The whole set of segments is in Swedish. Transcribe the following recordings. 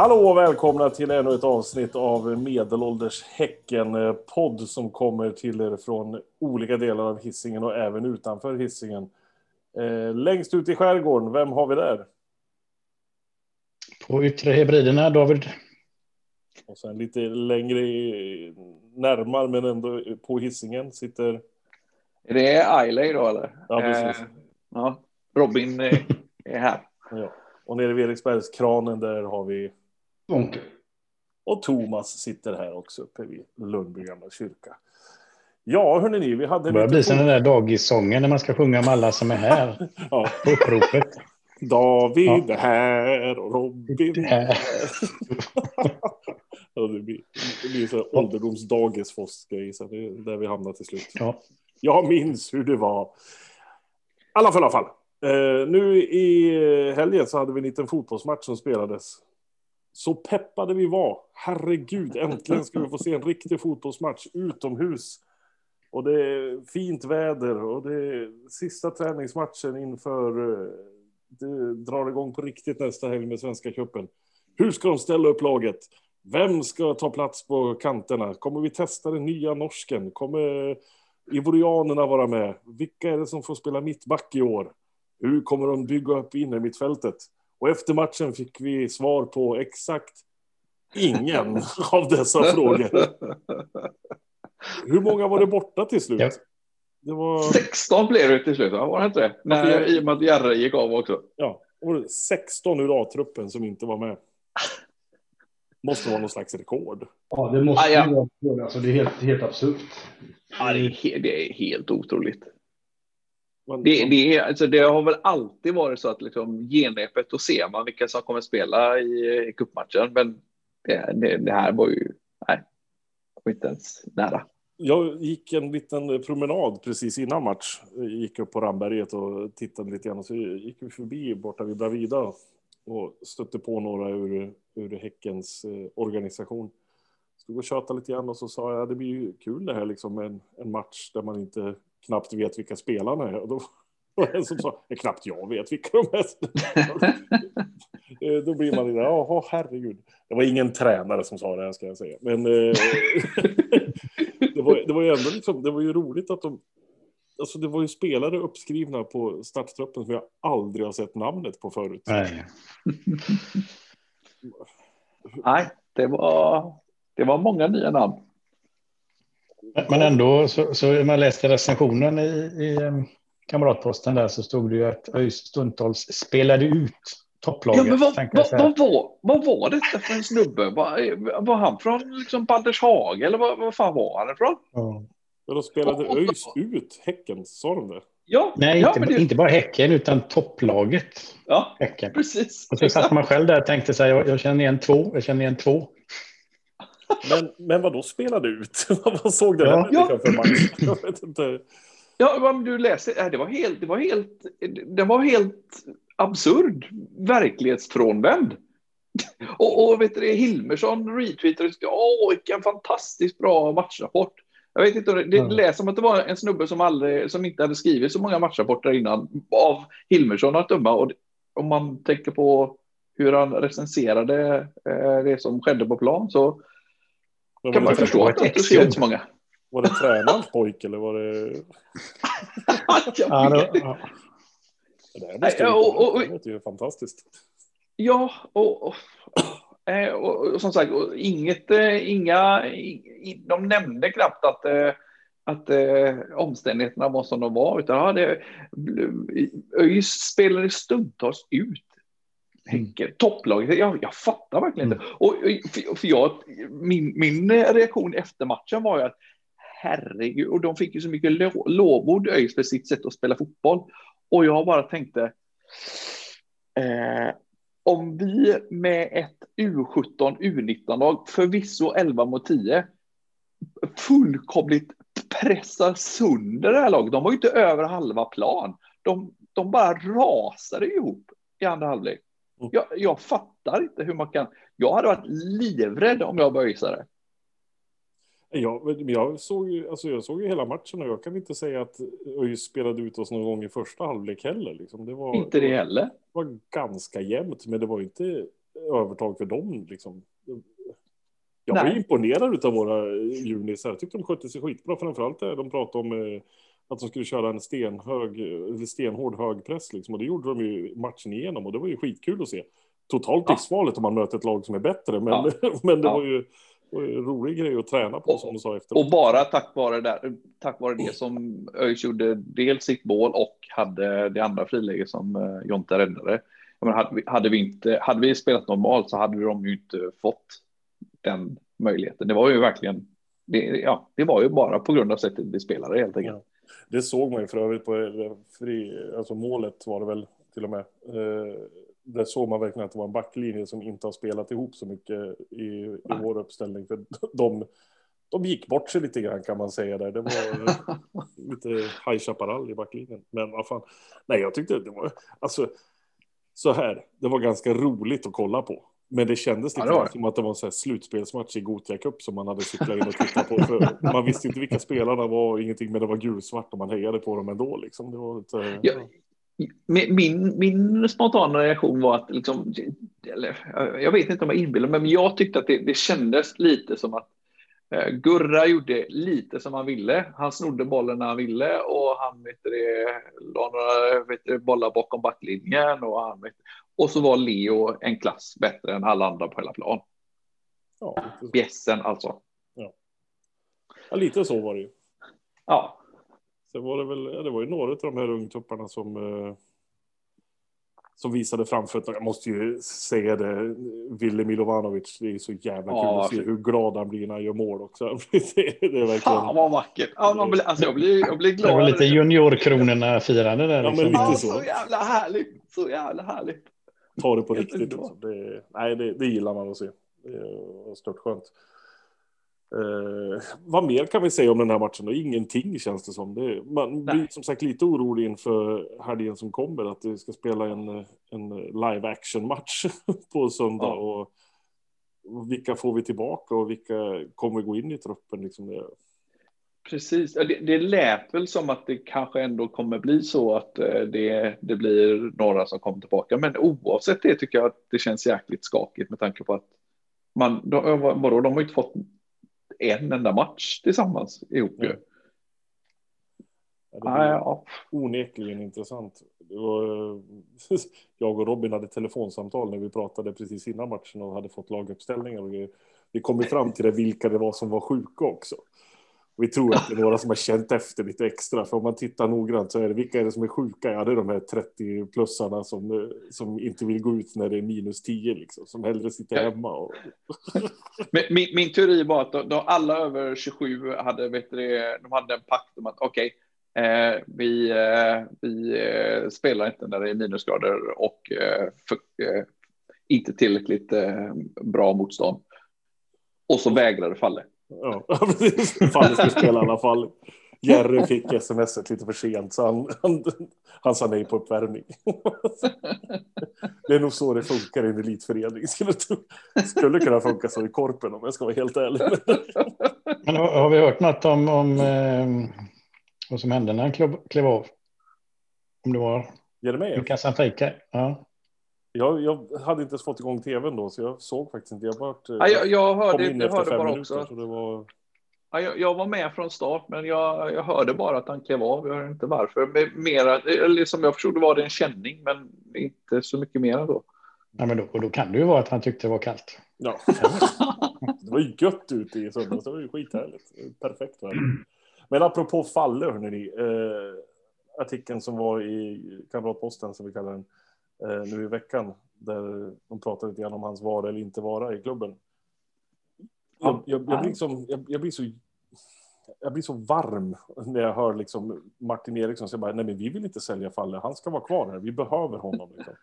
Hallå och välkomna till ännu ett avsnitt av Medelålders Häcken-podd som kommer till er från olika delar av hissingen och även utanför hissingen. Eh, längst ut i skärgården, vem har vi där? På Yttre Hebriderna, David. Och sen lite längre närmare men ändå på hissingen sitter... Är det Ailey då eller? Ja, precis. Eh, ja, Robin är, är här. Ja. Och nere vid Eriksbergskranen där har vi... Onkel. Och Thomas sitter här också uppe vid Lundby gamla kyrka. Ja, hörni ni, vi hade... Det börjar bli som den där dagissången när man ska sjunga om alla som är här. Ja. På uppropet. David Ja. är här och Robin här. Ja, det blir, det blir så här ålderdomsdagis för oss grejer, så det är där vi hamnar till slut. Ja. Jag minns hur det var. I alla fall, alla fall. Eh, nu i helgen så hade vi en liten fotbollsmatch som spelades. Så peppade vi var. Herregud, äntligen ska vi få se en riktig fotbollsmatch utomhus. Och det är fint väder och det är sista träningsmatchen inför eh, det drar igång på riktigt nästa helg med Svenska cupen. Hur ska de ställa upp laget? Vem ska ta plats på kanterna? Kommer vi testa den nya norsken? Kommer ivorianerna vara med? Vilka är det som får spela mittback i år? Hur kommer de bygga upp innermittfältet? mittfältet? Och efter matchen fick vi svar på exakt ingen av dessa frågor. Hur många var det borta till slut? Ja. Det var 16 blev det till slut, va? var det inte det? När, I och med att Jarre gick av också. ja, det 16 ur A-truppen som inte var med. Måste vara någon slags rekord. Ja, det måste Ah, ja. ju vara. Alltså, det är helt, helt absurt. Ja, det, är, det är helt otroligt. Det, det, är, alltså, det har väl alltid varit så att liksom, genrepet, då ser man vilka som kommer spela i, i cupmatchen. Men det, det, det här var ju, nej, var inte ens nära. Jag gick en liten promenad precis innan match. Jag gick upp på Ramberget och tittade lite grann. Och så gick vi förbi borta vid Bravida och stötte på några ur, ur Häckens eh, organisation. Stod och tjötade lite grann och så sa jag det blir ju kul det här liksom en, en match där man inte knappt vet vilka spelarna är. Och då var det en som sa ja, knappt jag vet vilka de är. Eh, Då blir man lite, jaha herregud. Det var ingen tränare som sa det här ska jag säga. Men eh, det, var, det var ju ändå liksom, det var ju roligt att de, alltså det var ju spelare uppskrivna på starttruppen som jag aldrig har sett namnet på förut. Nej. Nej, det var, det var många nya namn. Men ändå, så, så när man läste recensionen i, i em, Kamratposten där så stod det ju att ÖIS stundtals spelade ut topplaget. Ja, men vad, vad, vad, var, vad var detta för en snubbe? Var, var han från liksom Baldershage eller vad, vad fan var han ifrån? Ja. Men de spelade ÖIS ut Häcken, sa de det? Ja, Nej, ja, inte, men det, inte bara Häcken utan topplaget ja Häcken. precis. Och så satt man själv där och tänkte så här, jag, jag känner igen två, jag känner igen två. Men, men vad då spelade ut? vad såg det Ja. där människan för match? Jag vet inte. Ja, men du läste, ja, det var helt, det var helt, det var helt absurd, verklighetsfrånvänd. Och, och vet du, det, Hilmersson retweetade åh, vilken fantastiskt bra matchrapport. Jag vet inte, det, Ja. lät som att det var en snubbe som, aldrig, som inte hade skrivit så många matchrapporter innan av Hilmersson att döma. Och om man tänker på hur han recenserade eh, det som skedde på plan så Men kan man förstå att det inte skrivit så många. var det tränarens pojk eller var det... Ja, det, ja. Det här måste ju, och- och- och- det låter ju fantastiskt. Ja, och, och, eh, och, och som sagt, och inget, eh, inga, de nämnde knappt att, eh, att eh, omständigheterna var som de var, utan ja, det, ÖIS spelade stundtals ut Häcken, topplaget. Jag, jag fattar verkligen inte. Och, för, för jag, min, min reaktion efter matchen var ju att herregud, och de fick ju så mycket lo, lovord ÖIS för sitt sätt att spela fotboll. Och jag bara tänkte, eh, om vi med ett U17, U19-lag, förvisso 11 mot 10, fullkomligt pressar sönder det här laget. De var ju inte över halva plan. De, de bara rasade ihop i andra halvlek. Mm. Jag, jag fattar inte hur man kan. Jag hade varit livrädd om jag var ÖISare. Ja, jag såg, ju, alltså jag såg ju hela matchen och jag kan inte säga att ÖIS spelade ut oss någon gång i första halvlek heller. Liksom. Det var, Inte det heller. var ganska jämnt, men det var inte... övertag för dem. Liksom. Jag var Nej. imponerad av våra junisar. Jag tyckte de skötte sig skitbra. Framförallt det de pratade om eh, att de skulle köra en stenhög, stenhård högpress. Liksom. Och det gjorde de ju matchen igenom. Och det var ju skitkul att se. Totalt Ja. livsfarligt om man möter ett lag som är bättre. Men, Ja. men det Ja. var ju en rolig grej att träna på, Och- som du sa efteråt. Och bara tack vare, där, tack vare det som ÖIS gjorde dels sitt mål och hade det andra friläget som eh, Jonte räddade. Menar, hade, vi, hade, vi inte, hade vi spelat normalt så hade de ju inte fått den möjligheten. Det var ju verkligen, det, ja, det var ju bara på grund av sättet vi spelade helt enkelt. Det såg man ju för övrigt på eh, fri, alltså målet var det väl till och med. Eh, där såg man verkligen att det var en backlinje som inte har spelat ihop så mycket i, i vår uppställning. För de, de gick bort sig lite grann kan man säga där. Det var lite High Chaparral i backlinjen. Men vad fan. Nej, jag tyckte det var, alltså så här, det var ganska roligt att kolla på. Men det kändes Ja, lite grann det. som att det var en sån slutspelsmatch i Gothia Cup som man hade cyklat in och tittat på. För man visste inte vilka spelarna var och ingenting, men det var gulsvart och man hejade på dem ändå. Liksom. Det var lite, Ja, Min, min, spontana reaktion var att, liksom, eller, jag vet inte om jag inbillar mig, men jag tyckte att det, det kändes lite som att eh, Gurra gjorde lite som han ville. Han snodde bollen när han ville och han vet du det, la några vet bollar bakom backlinjen. Och, han, vet, och så var Leo en klass bättre än alla andra på hela plan. ja. Bjässen alltså. ja, lite så var det ju. Ja, Sen var det väl, ja, det var ju några av de här ungtupparna som som, som visade framfötterna. Jag måste ju säga det, Ville Milovanovic, det är så jävla kul Ja, att se hur glad han blir när han gör mål också. det är verkligen... fan vad vackert. Ja, man blir, alltså, jag, blir, jag blir Det glad. var lite juniorkronorna-firande där. Ja, men Liksom. lite Ja, så. så jävla härligt. Så jävla härligt. Ta det på riktigt. Liksom. Det, nej, det, det gillar man att se. Det är stört skönt. Eh, vad mer kan vi säga om den här matchen? Då? Ingenting känns det som. Det, man blir Nej. som sagt lite orolig inför helgen som kommer. Att vi ska spela en, en live action match på söndag. Ja. Och vilka får vi tillbaka och vilka kommer gå in i truppen? Liksom det. Precis, det, det lät väl som att det kanske ändå kommer bli så att eh, det, det blir några som kommer tillbaka. Men oavsett det tycker jag att det känns jäkligt skakigt med tanke på att man, de, vadå, de har inte fått en enda match tillsammans ihop ju. Nej. Ja, det Ja, onekligen intressant. Var, jag och Robin hade telefonsamtal när vi pratade precis innan matchen och hade fått laguppställningar. Och vi kom fram till det, vilka det var som var sjuka också. Vi tror att det är några som har känt efter lite extra. För om man tittar noggrant så är det vilka är det som är sjuka? Ja, det är de här 30-plussarna som, eh, som inte vill gå ut när det är minus 10 liksom. Som hellre sitter hemma. Och, Min, min teori var att de, de, alla över 27 hade, vet du, de hade en pakt om att okej, eh, vi, eh, vi eh, spelar inte när det är minusgrader och eh, för, eh, inte tillräckligt bra motstånd. Och så vägrade Falle. Ja, precis. Falle ska spela i alla fall. Jerry fick smset lite för sent så han, han, han sa nej på uppvärmning. Det är nog så det funkar i en elitförening. Skulle, skulle kunna funka så i Korpen om jag ska vara helt ärlig. Men har, har vi hört något om, om eh, vad som hände när han klev, klev av? Om det var Jeremejeff, Lukas Santrika? Ja. Jag, jag hade inte ens fått igång tvn då så jag såg faktiskt inte. Jag, varit, Ja, jag, jag kom hörde, in jag efter hörde fem bara minuter. också. Så det var, Ja, jag, jag var med från start, men jag, jag hörde bara att han klev av. Jag hörde inte varför. Mera, eller som jag förstod det var det en känning, men inte så mycket mer än så. Ja, men då, och då kan det ju vara att han tyckte det var kallt. ja. det var ju gött ute i söndags. Det var ju skithärligt. Perfekt väder. Men apropå Falle, hörni. Eh, artikeln som var i Kamratposten, som vi kallar den, eh, nu i veckan. Där de pratade lite grann om hans vara eller inte vara i klubben. Jag, jag, jag, blir, liksom, jag, jag blir så jag blir så varm när jag hör liksom Martin Eriksson säga bara, nej men vi vill inte sälja Falle, han ska vara kvar här, vi behöver honom. Liksom.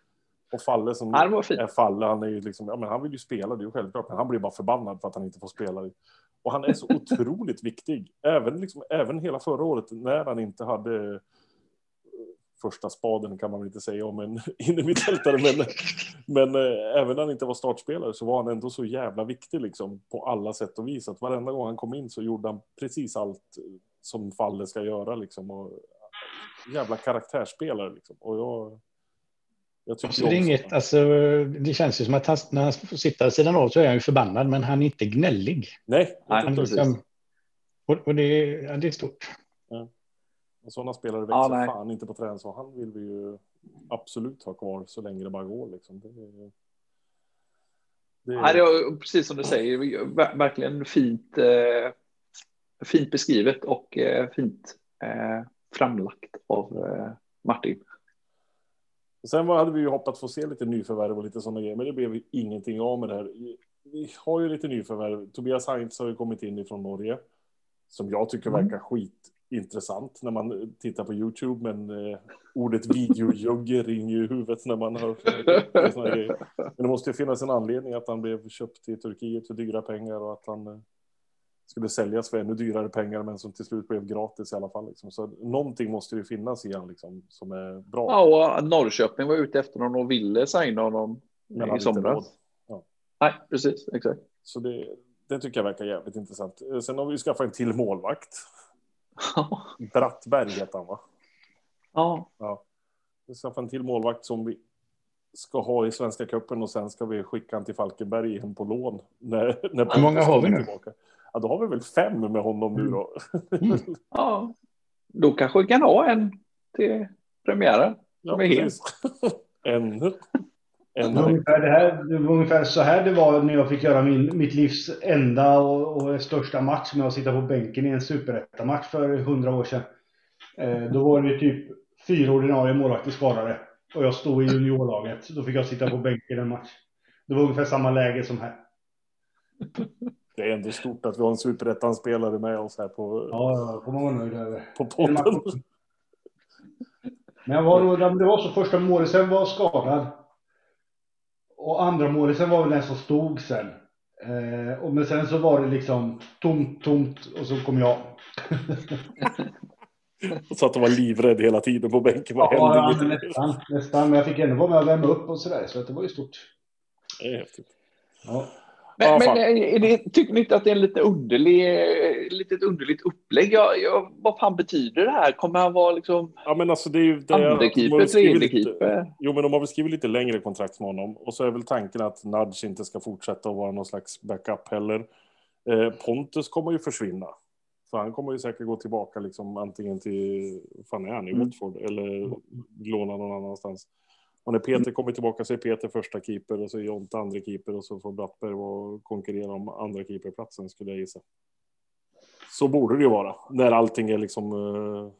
Och Falle som är Falle, han är ju liksom, ja men han vill ju spela, det är ju självklart, men han blir bara förbannad för att han inte får spela. Och han är så otroligt viktig, även, liksom, även hela förra året när han inte hade eh, första spaden kan man väl inte säga om en innermittfältare, men, men eh, även när han inte var startspelare så var han ändå så jävla viktig liksom, på alla sätt och vis. Att varenda gång han kom in så gjorde han precis allt eh, som Falle ska göra. Liksom, och, jävla karaktärsspelare. Liksom. Och jag, Jag tycker Så det, är inget, alltså, det känns ju som att han, när han vid sidan av så är han ju förbannad, men han är inte gnällig. Nej, Han precis. liksom, och, och det, ja, det är stort. Sådana spelare växer Ja, nej. fan inte på träning, så han vill vi ju absolut ha kvar så länge det bara går. Liksom. Det, är- det, är- Nej, det är precis som du säger, ver- verkligen fint, eh, fint beskrivet och eh, fint eh, framlagt av eh, Martin. Sen hade vi ju hoppat få se lite nyförvärv och lite sådana grejer, men det blev ju ingenting av med det här. Vi har ju lite nyförvärv. Tobias Heinz har ju kommit in ifrån Norge, som jag tycker Mm. verkar skitintressant när man tittar på YouTube, men eh, ordet videojugge ringer ju i huvudet när man hör såna grejer. Men det måste ju finnas en anledning att han blev köpt i Turkiet för dyra pengar och att han eh, skulle säljas för ännu dyrare pengar, men som till slut blev gratis i alla fall. Liksom. Så någonting måste ju finnas i han liksom, som är bra. Ja, och Norrköping var ute efter honom och ville signa honom Men i somras. råd. Nej, precis, exakt. Så det, det tycker jag verkar jävligt intressant. Eh, Sen har vi ju skaffat en till målvakt. Brattberg heter han va? ja, Ja. Vi ska skaffat en till målvakt som vi ska ha i Svenska cupen och sen ska vi skicka han till Falkenberg igen på lån. När, när Hur många har vi nu? Tillbaka. Ja, då har vi väl fem med honom nu då. Mm. ja. Då kanske vi kan ha en till premiären. Ja, precis. en. Det var, ungefär det, här, det var ungefär så här det var när jag fick göra min, mitt livs enda och, och största match med att sitta på bänken i en superettamatch för hundra år sedan. Eh, då var det typ fyra ordinarie målvakter skadade. Och jag stod i juniorlaget. Då fick jag sitta på bänken en match. Det var ungefär samma läge som här. Det är ändå stort att vi har en superettan-spelare med oss här på, Ja, får man vara nöjd över. på podden. Men jag var, nog- det var så första målisen var skadad. Och andra målisen var väl den som stod sen. Eh, och men sen så var det liksom tomt, tomt och så kom jag. Så att de var livrädd hela tiden på bänken. Vad Ja, hände ja, nästan, nästan. Men jag fick ändå vara med och värma upp och sådär. Så att det var ju stort. Det är häftigt. Ja. Men, Ja, men det, tycker ni inte att det är en lite underlig, litet underligt upplägg? Jag, jag, vad fan betyder det här? Kommer han vara liksom Ja, men alltså det är ju... det- andrekeeper, lite- tredjekeeper? Jo, men de har väl skrivit lite längre kontrakt med honom. Och så är väl tanken att Nudge inte ska fortsätta att vara någon slags backup heller. Eh, Pontus kommer ju försvinna. Så han kommer ju säkert gå tillbaka liksom antingen till, fan är han, i Mm. Watford? Eller låna någon annanstans. Och när Peter kommer tillbaka så är Peter första keeper och så är Jonte andra keeper och så får Brattberg och konkurrera om andra keeperplatsen skulle jag gissa. Så borde det ju vara. När allting är liksom eh,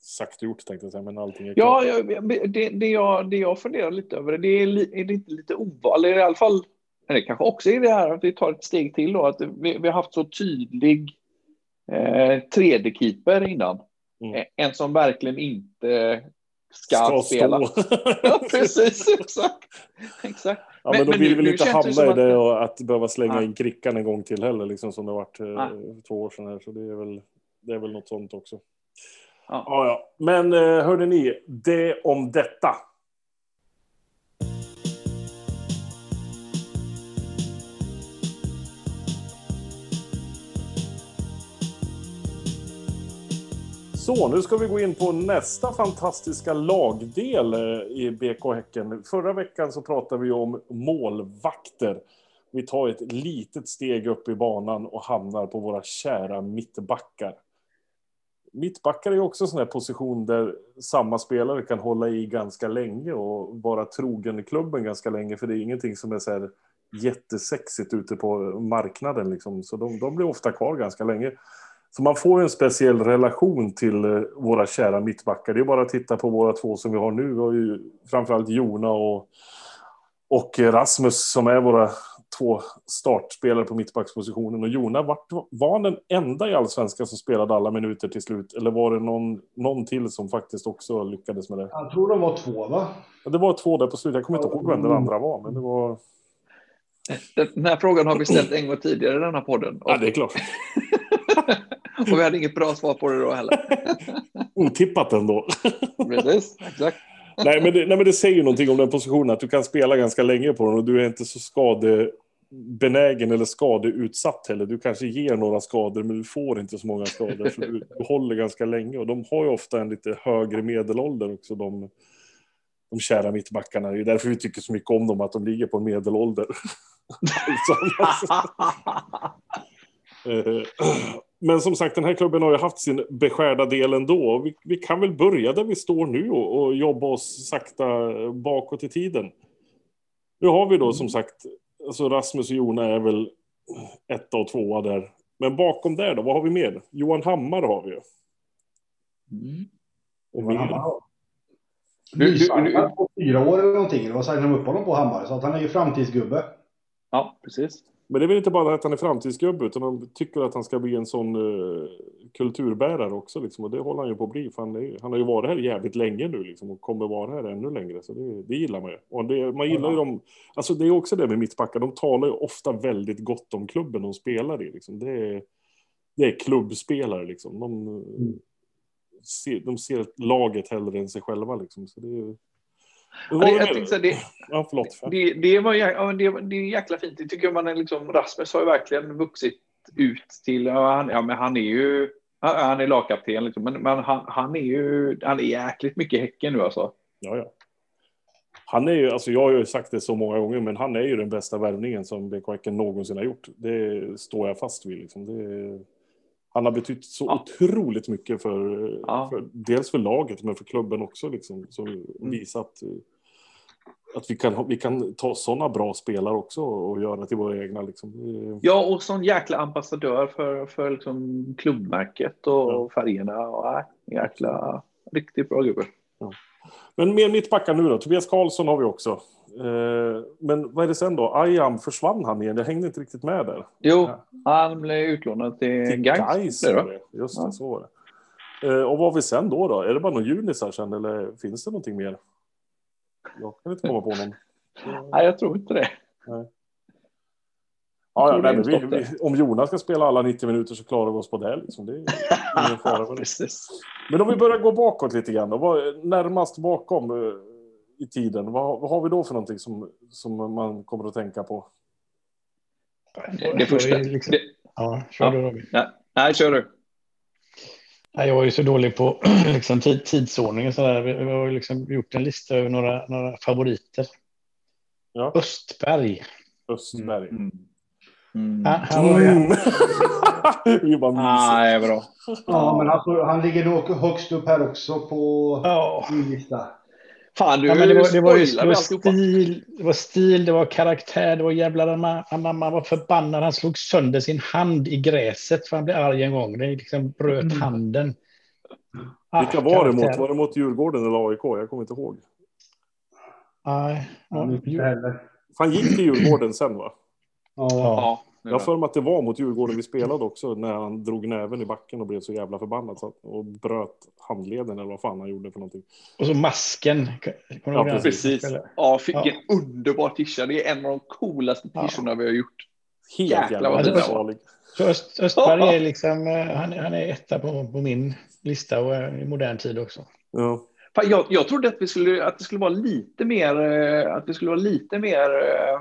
sagt och gjort tänkte jag säga, men allting är Ja, jag- det, det, jag, det jag funderar lite över, det är, li- är det inte lite ovanligt, i alla fall, eller kanske också är det här att vi tar ett steg till då, att vi, vi har haft så tydlig eh, 3D-keeper innan. Mm. En som verkligen inte ska, Ska spela. stå. ja, precis, exakt. exakt. Ja, men, Men- de men vill nu- väl inte hamna i det och att behöva slänga Nej. in Krickan en gång till heller, liksom som det varit eh, för två år sedan här. Så det är väl, det är väl något sånt också. Ja. Ja, ja. Men eh, hörde ni, det om detta. Så, nu ska vi gå in på nästa fantastiska lagdel eh, i BK Häcken. Förra veckan så pratade vi om målvakter. Vi tar ett litet steg upp i banan och hamnar på våra kära mittbackar. Mittbackar är också en sån här position där samma spelare kan hålla i ganska länge och vara trogen i klubben ganska länge, för det är ingenting som är så här jättesexigt ute på marknaden. Liksom. Så de, de blir ofta kvar ganska länge. Så man får ju en speciell relation till eh, våra kära mittbackar. Det är bara att titta på våra två som vi har nu. Vi har ju framförallt Jona och, och Rasmus som är våra två startspelare på mittbackspositionen. Och Jona, var han den enda i Allsvenskan som spelade alla minuter till slut? Eller var det någon, någon till som faktiskt också lyckades med det? Jag tror de var två va? Ja, Det var två där på slutet. Jag kommer inte ihåg vem den andra var, men det var... Den här frågan har vi ställt en gång tidigare i den här podden. Och, Ja, det är klart. och vi hade inget bra svar på det då heller. Otippat ändå. Precis, exakt. nej, men det, nej, men det säger ju någonting om den positionen, att du kan spela ganska länge på den och du är inte så skadebenägen eller skadeutsatt heller. Du kanske ger några skador, men du får inte så många skador, för du, du håller ganska länge. Och de har ju ofta en lite högre medelålder också, de, de kära mittbackarna. Det är därför vi tycker så mycket om dem, att de ligger på en medelålder. Men som sagt, den här klubben har ju haft sin beskärda del ändå. Vi, vi kan väl börja där vi står nu och, och jobba oss sakta bakåt i tiden. Nu har vi då som sagt, alltså Rasmus och Jona är väl etta och tvåa där. Men bakom där då, vad har vi mer? Johan Hammar har vi ju. Mm. Och Men mer. han Du- du- Nysignad på fyra år eller någonting. Eller vad signade de upp honom på Hammar? Så att han är ju framtidsgubbe. Ja, precis. Men det är väl inte bara att han är framtidsgubbe, utan de tycker att han ska bli en sån eh, kulturbärare också. Liksom. Och det håller han ju på att bli. För han, är, han har ju varit här jävligt länge nu liksom, och kommer vara här ännu längre. Så det, det gillar man ju. Och det, man gillar ju dem. Alltså det är också det med mittbackar. De talar ju ofta väldigt gott om klubben de spelar i. Liksom. Det, är, det är klubbspelare liksom. De, ser, de ser laget hellre än sig själva liksom. Så det, är- Det, var jag det tänkte mer? säga, det, Ja, förlåt. det, det, var, jä- ja, det, det är jäkla fint. Det tycker jag man är liksom, Rasmus har ju verkligen vuxit ut till, ja, han, ja, men han är ju, han, han är lagkapten liksom, men, men han, han är ju, han är jäkligt mycket Häcken nu alltså. Ja, ja. Han är ju, alltså jag har ju sagt det så många gånger, men han är ju den bästa värvningen som BK Häcken någonsin har gjort. Det står jag fast vid. Liksom. Det, han har betytt så Ja. otroligt mycket för, Ja. för, dels för laget, men för klubben också. Liksom, som Mm. visar att, att vi, kan, vi kan ta sådana bra spelare också och göra till våra egna. Liksom. Ja, och sån jäkla ambassadör för, för liksom klubbmärket och Ja. färgerna. Och, nej, jäkla, riktigt bra gubbe. Men mer mittbackar nu då. Tobias Karlsson har vi också. Eh, men vad är det sen då? Ayam, försvann han igen? Jag hängde inte riktigt med där. Jo, Ja. han blev utlånad till, Till Gais. Gais. det. Just Ja. så var det. Eh, och vad har vi sen då, då? Är det bara någon junisar sen eller finns det någonting mer? Jag kan inte komma på någon. Nej, jag tror inte det. Ja, tror ja, det nej, vi, vi, om Jonas ska spela alla 90 minuter så klarar vi oss på det. Liksom. Det är ingen fara. Men om vi börjar gå bakåt lite grann. Då, närmast bakom eh, i tiden, vad, vad har vi då för någonting som, som man kommer att tänka på? Det, det första. är liksom- Det, Ja, kör Ja. du Robin. nej, nej, kör du. Nej, jag är ju så dålig på liksom, tid, tidsordning och sådär. Vi vi har ju liksom gjort en lista över några, några favoriter. Ja. Östberg. Östberg. Mm. Mm. Han, han var ju, Mm. bara myser. Nej, bra. Ja, men alltså, han ligger nog högst upp här också på min lista. Fan, du Ja, men det, var, det, var ju, det, var stil, det var stil, det var karaktär, det var jävlar man, man, man var förbannad. Han slog sönder sin hand i gräset för han blev arg en gång. Det liksom bröt Mm. handen. Ah, Vilka var det mot? karaktär. Var det mot Djurgården eller AIK? Jag kommer inte ihåg. Nej, Han ja, inte heller. Han gick till Djurgården sen va? Ja. Ja, Jag har för mig att det var mot Djurgården vi spelade också när han drog näven i backen och blev så jävla förbannad så att, och bröt handleden eller vad fan han gjorde för någonting. Och så masken. Ja, den? Precis. Ja, fick Ja. en underbar tisha. Det är en av de coolaste Ja. tishorna vi har gjort. Helt jävla vad det. Så Öst, Östberg är liksom, eh, han, han är etta på, på min lista och är i modern tid också. Ja. Fan, jag, jag trodde att, vi skulle, att det skulle vara lite mer, eh, att vi skulle vara lite mer eh,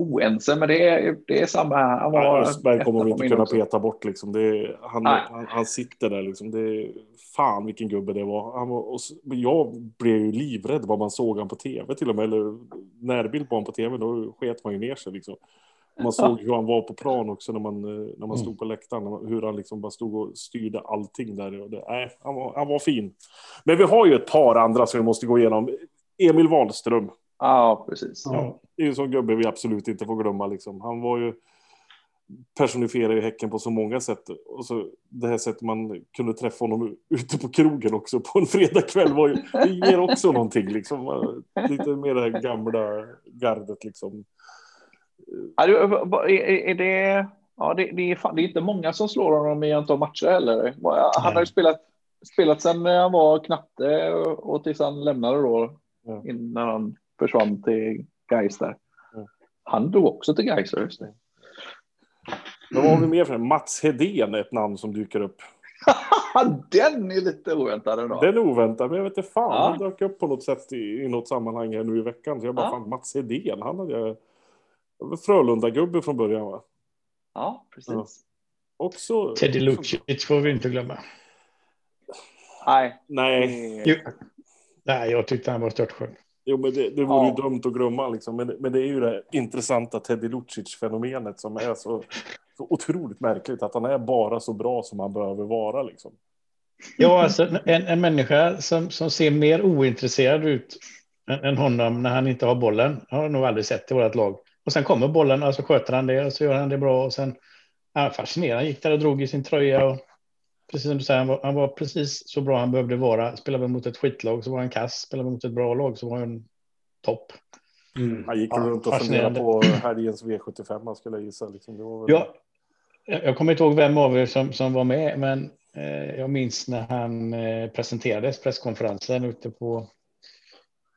oense, men det är, det är samma här. Han var Ja, Östberg kommer vi inte kunna också. peta bort liksom. Är, han, han, han sitter där liksom. Det är, fan vilken gubbe det var. Han var och, jag blev ju livrädd vad man såg han på tv till och med. Eller närbild på honom på tv. Då sket man ju ner sig liksom. Man såg hur han var på plan också när man, eh, när man stod på läktaren. Hur han liksom bara stod och styrde allting där. Och det, nej, han, var, han var fin. Men vi har ju ett par andra som vi måste gå igenom. Emil Wahlström. Ja, precis. Ja. Det är en sån gubbe vi absolut inte får glömma. Liksom. Han var ju personifierar ju Häcken på så många sätt. Och så det här sättet man kunde träffa honom ute på krogen också på en fredagkväll var ju, det ger också någonting liksom. Lite mer det här gamla gardet liksom. Ja, är, det, ja, det, det, är fan, det är inte många som slår honom i antal matcher heller. Han har ju spelat, spelat sedan han var knatte och, och tills han lämnade då, Ja. innan han försvann till Gais där. Ja. Han drog också till Gais, just det. Men vad har vi mer för Mats Hedén är ett namn som dyker upp. Den är lite oväntad ändå. Den är oväntad, men jag vet inte fan. Ja. Han dök upp på något sätt i, i något sammanhang här nu i veckan. Så jag bara, Ja. fan Mats Hedén, han hade jag... Frölunda-gubbe från början va? Ja, precis. Ja. Också... Teddy Lucic får vi inte glömma. Nej. Nej. Jo. Nej, jag tyckte han var störtskön. Jo, men det, det vore Ja. ju dumt att glömma liksom. Men, men det är ju det intressanta Teddy Lucic-fenomenet som är så, så otroligt märkligt. Att han är bara så bra som han behöver vara liksom. Ja, alltså en, en människa som, som ser mer ointresserad ut än, än honom när han inte har bollen har jag nog aldrig sett i vårt lag. Och sen kommer bollen och så sköter han det och så gör han det bra och sen ja, fascinerande. Gick där och drog i sin tröja och precis som du säger, han var, han var precis så bra han behövde vara. Spelade mot ett skitlag så var han kass. Spelade mot ett bra lag så var han topp. Mm. Han gick Ja, runt och funderade på helgens V75 man skulle gissa. Liksom. Det var väl... Ja, jag kommer inte ihåg vem av er som, som var med, men eh, jag minns när han eh, presenterades presskonferensen ute på,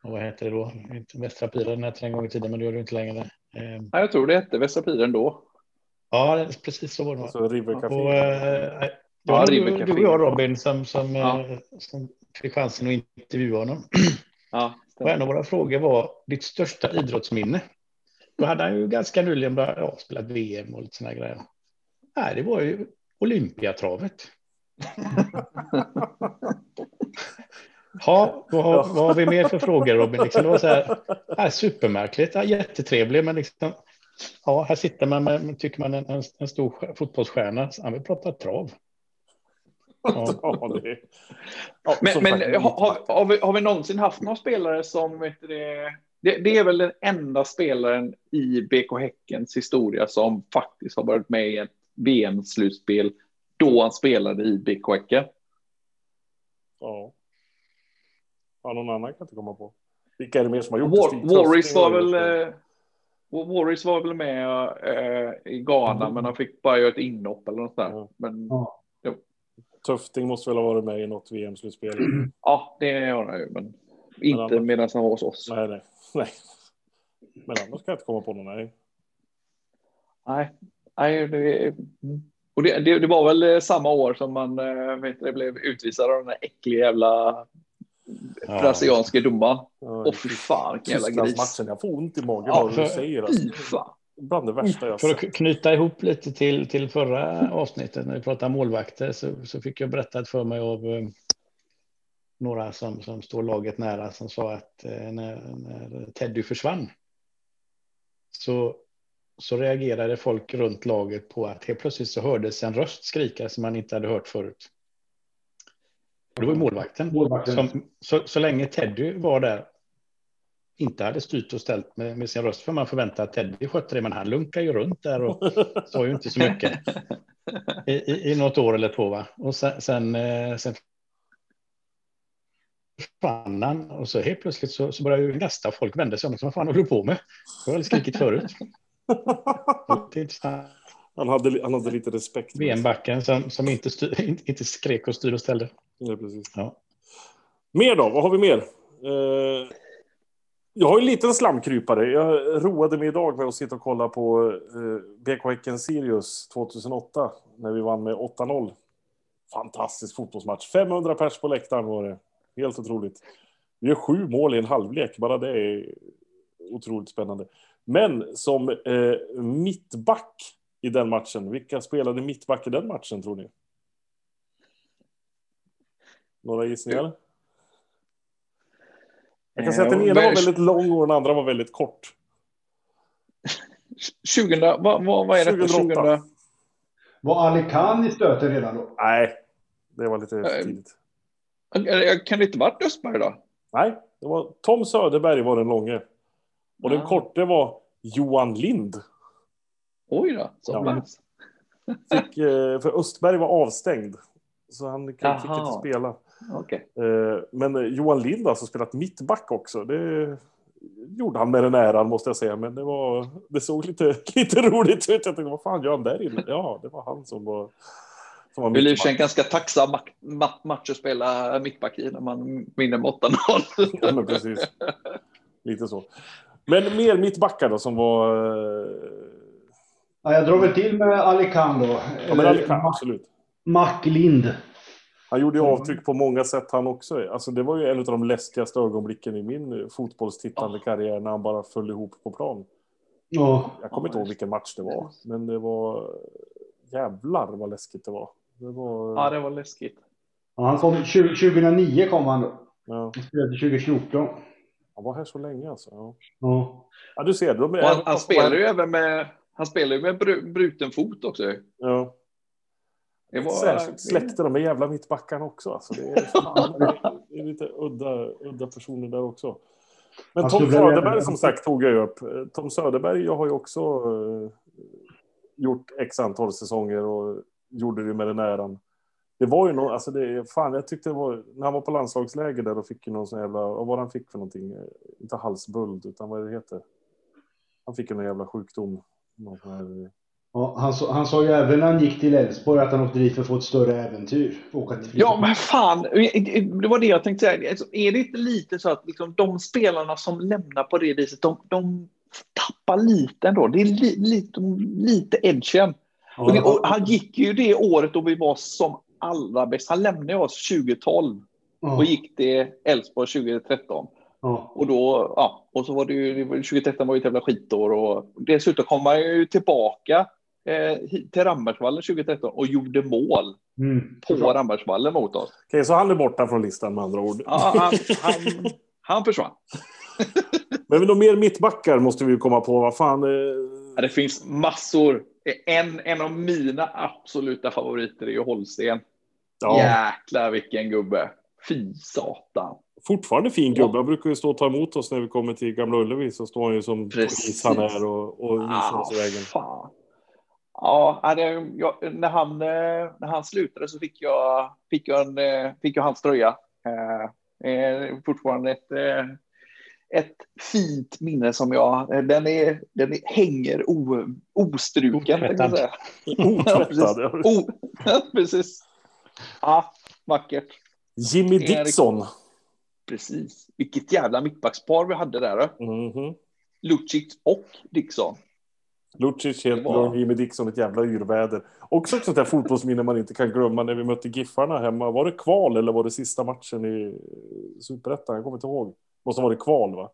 vad heter det då, inte Västra Piren hette det en gång i tiden, men det gör det inte längre. Eh, Ja, jag tror det hette Västra Piren då. ja, det- precis så var det. va? Så River Café. Och, eh, det Ja, var River du, du och jag Robin som, som, Ja. eh, som fick chansen att intervjua honom. Ja, Och en av våra frågor var ditt största idrottsminne. Då hade han ju ganska nyligen börjat, ja, spelat VM och lite såna grejer. Nej, det var ju Olympiatravet. Ja, vad har, vad har vi mer för frågor Robin? Liksom, det var så här, ja, supermärkligt, ja, jättetrevligt, men liksom, ja, här sitter man med, tycker man, en, en, stor stjär- fotbollsstjärna. Han vill prata trav. Ja. Ja, det... ja, Men, har, vi, har vi någonsin haft några spelare som, vet du det, det, det är väl den enda spelaren i BK Häckens historia som faktiskt har varit med i ett VM-slutspel då han spelade i BK Häcken. Ja. ja. Någon annan kan jag inte komma på. Vilka är det mer som har gjort War, det? Stig Warris var väl... Eh, Warris var väl med eh, i Ghana, men han fick bara göra ett inhopp eller något där. Ja. Men Ja. Tufting måste väl ha varit med i något VM-slutspel. ja, det gör han ju, men inte annars- medan han var hos oss. nej, nej, nej. Men annars kan jag inte komma på någon. Nej. Nej, nej det, och det, det, det var väl eh, samma år som man eh, vet, det blev utvisad av den där äckliga jävla Ja. domaren. Ja, Åh fy fan, vilken jävla gris. Tysklandsmatchen. Jag får ont i magen Ja, bara du säger det. fan. Bland det värsta jag För att knyta ihop lite till, till förra avsnittet när vi pratade målvakter så, så fick jag berättat för mig av eh, några som, som står laget nära som sa att eh, när, när Teddy försvann så, så reagerade folk runt laget på att helt plötsligt så hördes en röst skrika som man inte hade hört förut. Och det var målvakten. Målvakten. Som, så, så länge Teddy var där inte hade styrt och ställt med, med sin röst för man förväntar att Teddy skötte det, men han lunkar ju runt där och sa ju inte så mycket i, i, i något år eller två. Va? Och sen, sen, eh, sen försvann han och så helt plötsligt så, så började ju nästa folk vända sig om. Vad fan håller du på med? Jag har väl skrikit förut. Han, hade, han hade lite respekt. VM-backen som, som inte, styr, inte, inte skrek och styrde och ställde. Ja, precis. Ja. Mer då? Vad har vi mer? Eh, jag har en liten slamkrypare. Jag roade mig idag med att sitta och kolla på eh, BK Häcken Sirius 2008 när vi vann med 8-0. Fantastisk fotbollsmatch. 500 pers på läktaren var det. Helt otroligt. Vi gör sju mål i en halvlek. Bara det är otroligt spännande. Men som eh, mittback i den matchen. Vilka spelade mittback i den matchen tror ni? Några gissningar? Jag kan säga att den Eh, ena var väldigt lång och den andra var väldigt kort. 2000, vad, vad, vad är det? 2008. 2000? Var Ali Khan i stöten redan då? Nej, det var lite Nej. tidigt. Eller Kan det inte varit Östberg då? Nej, det var Tom Söderberg var den långe. Och den Ah. korte var Johan Lind. Oj då. Så Ja. pass. Fick, eh, för Östberg var avstängd. Så han Jaha. inte spela. Okej. Eh, Men eh, Johan Lind har alltså spelat mittback också. Det gjorde han med den äran måste jag säga. Men det, var, det såg lite, lite roligt ut. Jag tänkte, vad fan gör han där inne? Ja, det var han som var, som var Det sig en ganska tacksam ma- ma- match att spela mittback i när man vinner med 8-0. Ja, men precis. Lite så. Men mer mittbackar då som var... eh, Ja, jag drar väl till med Ali Khan då. Ja, men Alikan, Ma- absolut. Mac Lind. Han gjorde ju Mm. avtryck på många sätt han också. Alltså det var ju en av de läskigaste ögonblicken i min eh, fotbollstittande karriär när han bara föll ihop på plan. Ja. Jag kommer inte ihåg vilken match det var, men det var jävlar vad läskigt det var. Det var... Ja, det var läskigt. Ja, han kom, 20, 2009 kom han då. Ja. Han spelade 2014. Han var här så länge alltså. Ja, Ja. ja du ser. De är, han, han spelar ju även med, han spelar ju med bru, bruten fot också. Ja. Det var, Särskilt släkte de med jävla mittbackarna också. Alltså, det, är, fan, det är- det är lite udda, udda personer där också. Men Tom Söderberg som sagt tog jag ju upp. Tom Söderberg jag har ju också eh, gjort x antal säsonger och gjorde det med den äran. Det var ju någon, alltså det, fan jag tyckte det var, när han var på landslagsläger där och fick ju någon sån jävla, vad han fick för någonting? Eh, Inte halsbuld utan vad det heter. Han fick ju någon jävla sjukdom. Någon här, Ja, han, sa, han sa ju även när han gick till Elfsborg att han åkte dit för att få ett större äventyr. Ja, men fan. Det var det jag tänkte säga. Alltså, Är det inte lite så att liksom, de spelarna som lämnar på det viset, de, de tappar lite ändå. Det är li, lite, lite edgen. Ja, Och, och han gick ju det året då vi var som allra bäst. Han lämnade oss 2012 ja, och gick till Elfsborg 2013. ja. Och då, ja, och så var det ju, det var- 2013 var ju ett jävla skitår och dessutom kom han ju tillbaka eh, hit till Rambergsvallen 2013 och gjorde mål Mm. på Rambergsvallen mot oss. Okej, så han är borta från listan med andra ord. Ja, han, han, han försvann. Men de mer mittbackar måste vi ju komma på. Vad fan. Eh, Ja, det finns massor. En, en av mina absoluta favoriter är ju Holsten. ja, Jäklar vilken gubbe. Fy satan. fortfarande fin gubbe. Han brukar ju stå och ta emot oss när vi kommer till Gamla Ullevi. Så står han ju som Precis. polis han är och, och visar Ah, oss vägen. fan. Ja, det, jag, när, han, eh, när han slutade så fick jag, fick jag, en, eh, fick jag hans tröja. Eh, eh, fortfarande ett, ett fint minne som jag... Den, är, den är, hänger o, ostruken. Otvättad. ja. O, precis. Ja, vackert. Jimmy Dixon. Precis. Vilket jävla mittbackspar vi hade där. då. Mhm. Lucic och Dixon. Lucic helt var- blå, Jimmy Dixon ett jävla yrväder. Också ett sånt där fotbollsminne man inte kan glömma när vi mötte Giffarna hemma. Var det kval eller var det sista matchen i Superettan? Jag kommer inte ihåg. Måste ha varit kval va?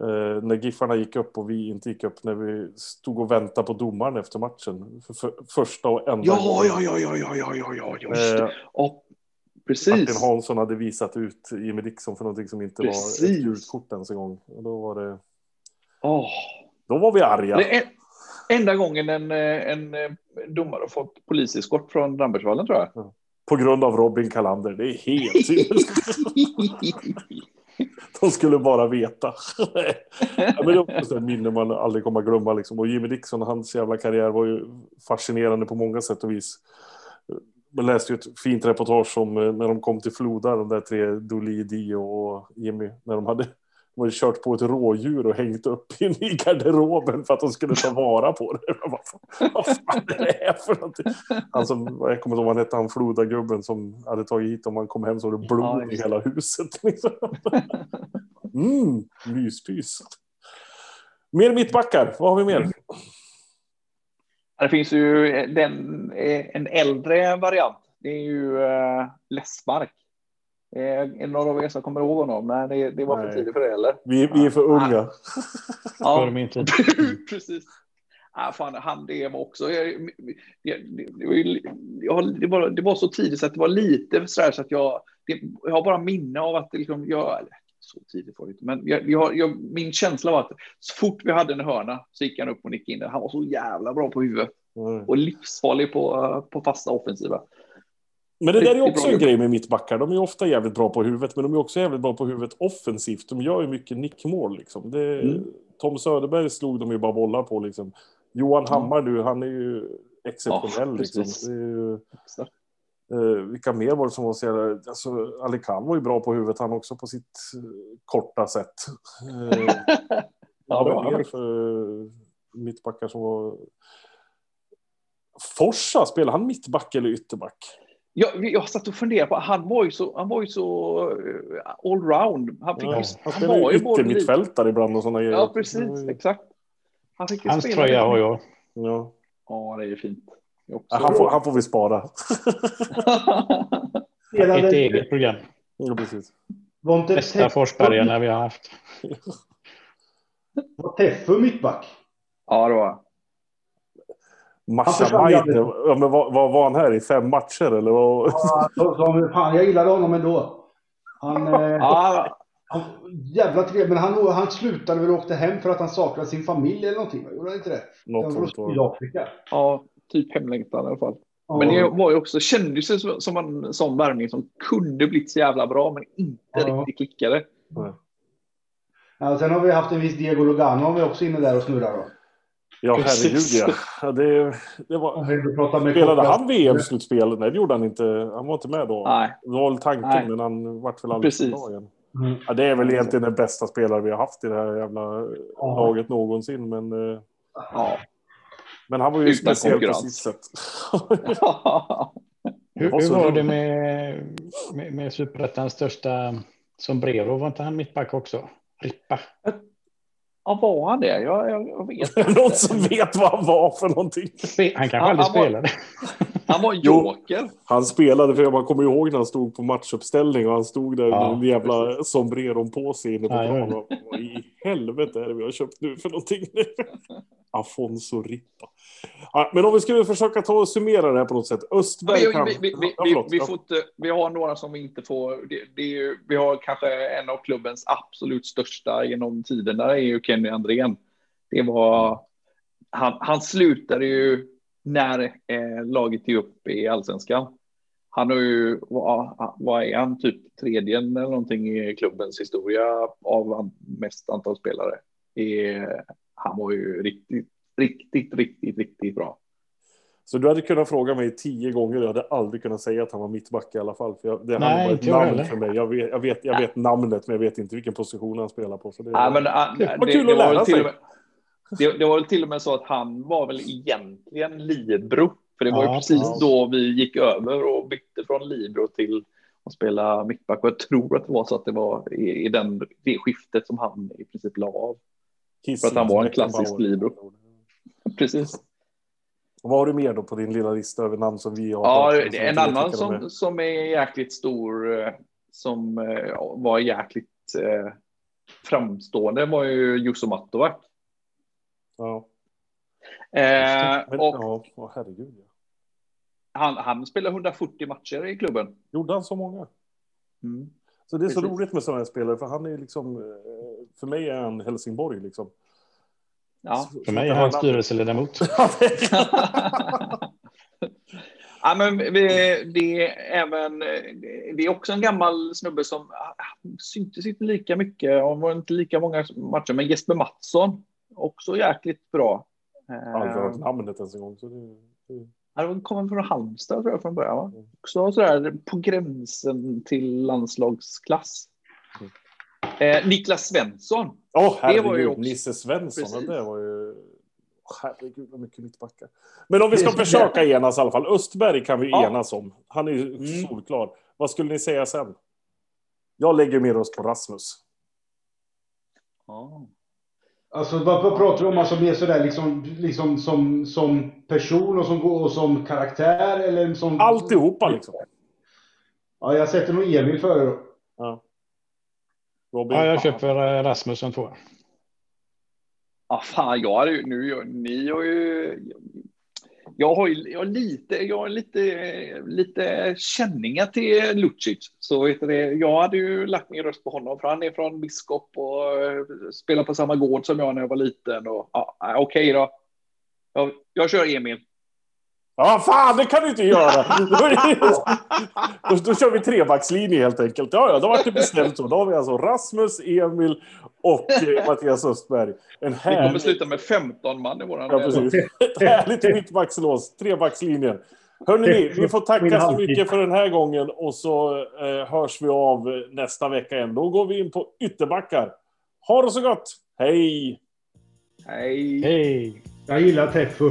Eh, när Giffarna gick upp och vi inte gick upp när vi stod och väntade på domaren efter matchen. För, för, första och enda Ja, gången. ja, ja, ja, ja, ja, ja, ja, just det. Eh, Och, Martin precis. Hansson hade visat ut Jimmy Dixon för någonting som inte var Precis. ett gult kort ens en gång. Och då var det... Åh. Då var vi arga. Det är enda gången en, eh, en eh, domare har fått poliseskort från Rambergsvallen tror jag. På grund av Robin Kalander. Det är helt. De skulle bara veta. ja, men det var också ett minne man aldrig kommer att glömma. Liksom. Och Jimmy Dixon, hans jävla karriär var ju fascinerande på många sätt och vis. Man läste ju ett fint reportage om eh, när de kom till Floda, de där tre, Dolly, Dio och Jimmy, när de hade de hade kört på ett rådjur och hängt upp in i garderoben för att de skulle ta vara på det. Jag bara, Vad fan är det här för någonting? Han som, jag kommer inte ihåg vad han hette, han Floda-gubben som hade tagit hit om man kom hem så var det blod i hela huset. Liksom. Mm, myspys. Mer mittbackar, vad har vi mer? Det finns ju den, eh, en äldre variant. Det är ju uh, Lessmark. Eh, Är det några av er som kommer ihåg honom? Nej, det, det var för Nej. tidigt för det, eller? Vi, vi är för unga. Före min tid. Precis. Ah, fan, han det var också... jag- Det, det, var ju, jag, det, var, det var så tidigt så att det var lite så, här så att jag... Det, jag har bara minne av att det liksom, jag... Så tidigt var det inte, men jag, jag, jag, min känsla var att så fort vi hade en hörna så gick han upp och nickade in den. Han var så jävla bra på huvudet Mm. och livsfarlig på, på fasta offensiva. Men det där är också en grej med mittbackar. De är ofta jävligt bra på huvudet, men de är också jävligt bra på huvudet offensivt. De gör ju mycket nickmål. Liksom. Det, Mm. Tom Söderberg slog de ju bara bollar på. Liksom. Johan Hammar, du, han är ju exceptionell. Ja, liksom. ju, eh, vilka mer var det som var så jävla... Alltså, Ali Khan var ju bra på huvudet, han också på sitt eh, korta sätt. Eh, Ja, det var mer för mittbackar som var... Forsa, spelade han mittback eller ytterback? Jag, jag satt och funderade på, han var ju så, han var ju så uh, allround. Han, fick Ja, ju, han han var ju yttermittfältare ibland och sådana grejer. Ja, precis. Exakt. Han fick Hans spela tröja har jag. Ja. Ja, det är ju fint. Ja, han, får, han får vi spara. Ett eget program. ja, precis. Bästa Forsbergarna vi har haft. Var Teffo mittback? ja, det var Masha aldrig. ja, men vad, vad var han här i fem matcher eller? Vad? Ja, så- som, fan, jag gillade honom ändå. Han, eh, ja, Han, jävla trevlig, men han, han slutade väl och åkte hem för att han saknade sin familj eller någonting? Gjorde han inte det? Något Han var. Sydafrika. Ja, typ hemlängtan i alla fall. Ja. Men det var ju också, kändes ju som- som en sån värvning som kunde blivit så jävla bra, men inte Ja. riktigt klickade. Ja, sen har vi haft en viss Diego Lugano har vi också inne där och snurrar då. Ja, Precis. herregud ja. det, det var... Spelade han VM-slutspel? Nej, det gjorde han inte. Han var inte med då. Nej, Det var väl tanken, Nej. men han vart väl aldrig Precis. bra igen. Mm. Ja, det är väl egentligen den bästa spelare vi har haft i det här jävla Ja. laget någonsin. Men, eh, ja. men han var ju Utan speciell på konkurrens. sitt sätt. Hur, var hur var det med, med, med Superettans största sombrero? Var inte han mittback också? Rippa. Ja, var han det? Jag, jag, jag vet Någon som vet vad han var för någonting. Han kanske aldrig han spelade. Han var Jo. joker. Han spelade, för man kommer ihåg när han stod på matchuppställning och han stod där Ja, med en jävla sombreron på sig inne på Ja, planen. Och, Vad i helvete är det vi har köpt nu för någonting? Afonso Rippa. Ja, men om vi skulle försöka ta och summera det här på något sätt. Östberg Vi, kan... vi, vi, vi, Ja, vi, Ja. får inte, vi har några som vi inte får. Det, det är ju, vi har kanske en av klubbens absolut största genom tiderna. Det är ju Kenny Andrén. Det var, han, han slutade ju när eh, laget gick upp i allsvenskan. Han har ju, vad, vad är han, typ tredje eller någonting i klubbens historia av mest antal spelare. Eh, han var ju riktigt, riktigt, riktigt, riktigt bra. Så du hade kunnat fråga mig tio gånger jag hade aldrig kunnat säga att han var mittback i alla fall. För jag, det Nej, hade varit namn heller. för mig. Jag vet, jag, vet, jag vet namnet, men jag vet inte vilken position han spelar på. Så det, Ja, men, ah, Det det, var kul det, att lära sig. och med, det, det var väl till och med så att han var väl egentligen Libro. För det var ju Ja, precis ja. då vi gick över och bytte från Libro till att spela mittback. Och jag tror att det var så att det var i, i den, det skiftet som han i princip la av. Kiesling, för att han var en klassisk libero. Precis. Och vad har du mer då på din lilla lista över namn som vi har? Ja, pratat en annan som, som är jäkligt stor, eh, som eh, var jäkligt eh, framstående var ju Jusso Mattovac. Ja. Eh, Men, och ja, herregud. Ja. han, han spelade 140 matcher i klubben. Gjorde han så många? Mm. Så det är så Precis. roligt med sådana här spelare, för han är liksom... eh, För mig är han Helsingborg liksom. Ja. Så- För så mig är han styrelseledamot. Ja, men vi, det, är även, det är också en gammal snubbe som ah, syntes inte lika mycket, och var inte lika många matcher, men Jesper Mattsson, också jäkligt bra. Aldrig hört Eh, namnet ens en gång. Så det, det... Han kommer från Halmstad tror jag från början. Va? Mm. Också sådär på gränsen till landslagsklass. Eh, Niklas Svensson. Åh, herregud. var ju också- Nisse Svensson. Precis. Det var ju... Herregud, vad mycket mittbackar. Men om vi ska Det försöka enas i alla fall. Östberg kan vi Ja. enas om. Han är ju Mm. solklar. Vad skulle ni säga sen? Jag lägger mer röst på Rasmus. Alltså vad, vad pratar du om? Alltså mer sådär liksom, liksom som, som person och som, och som karaktär eller som... Alltihopa liksom. Ja, jag sätter nog Emil före då. Ja. Robin? Ja, jag köper eh, Rasmus som två. Ja, fan, jag har ju, nu, ni har ju... Jag har ju jag har lite, jag har lite, lite känningar till Lucic. Så heter det, jag hade ju lagt min röst på honom, för han är från Biskop och eh, spelar på samma gård som jag när jag var liten. Och, ja, Okej då. Jag, jag kör Emil. Ja, fan, det kan du inte göra! då, då kör vi trebackslinje helt enkelt. Ja, ja, då var det bestämt så. Då har vi alltså Rasmus, Emil och eh, Mattias Östberg. En Vi kommer härlig... sluta med 15 man i våran... Ja, precis. Ett härligt mittbackslås. Trebackslinjen. Hörrni, vi får tacka så mycket för den här gången och så eh, hörs vi av nästa vecka igen. Då går vi in på ytterbackar. Ha det så gott! Hej! Hej. Hej! Jag gillar Teffo.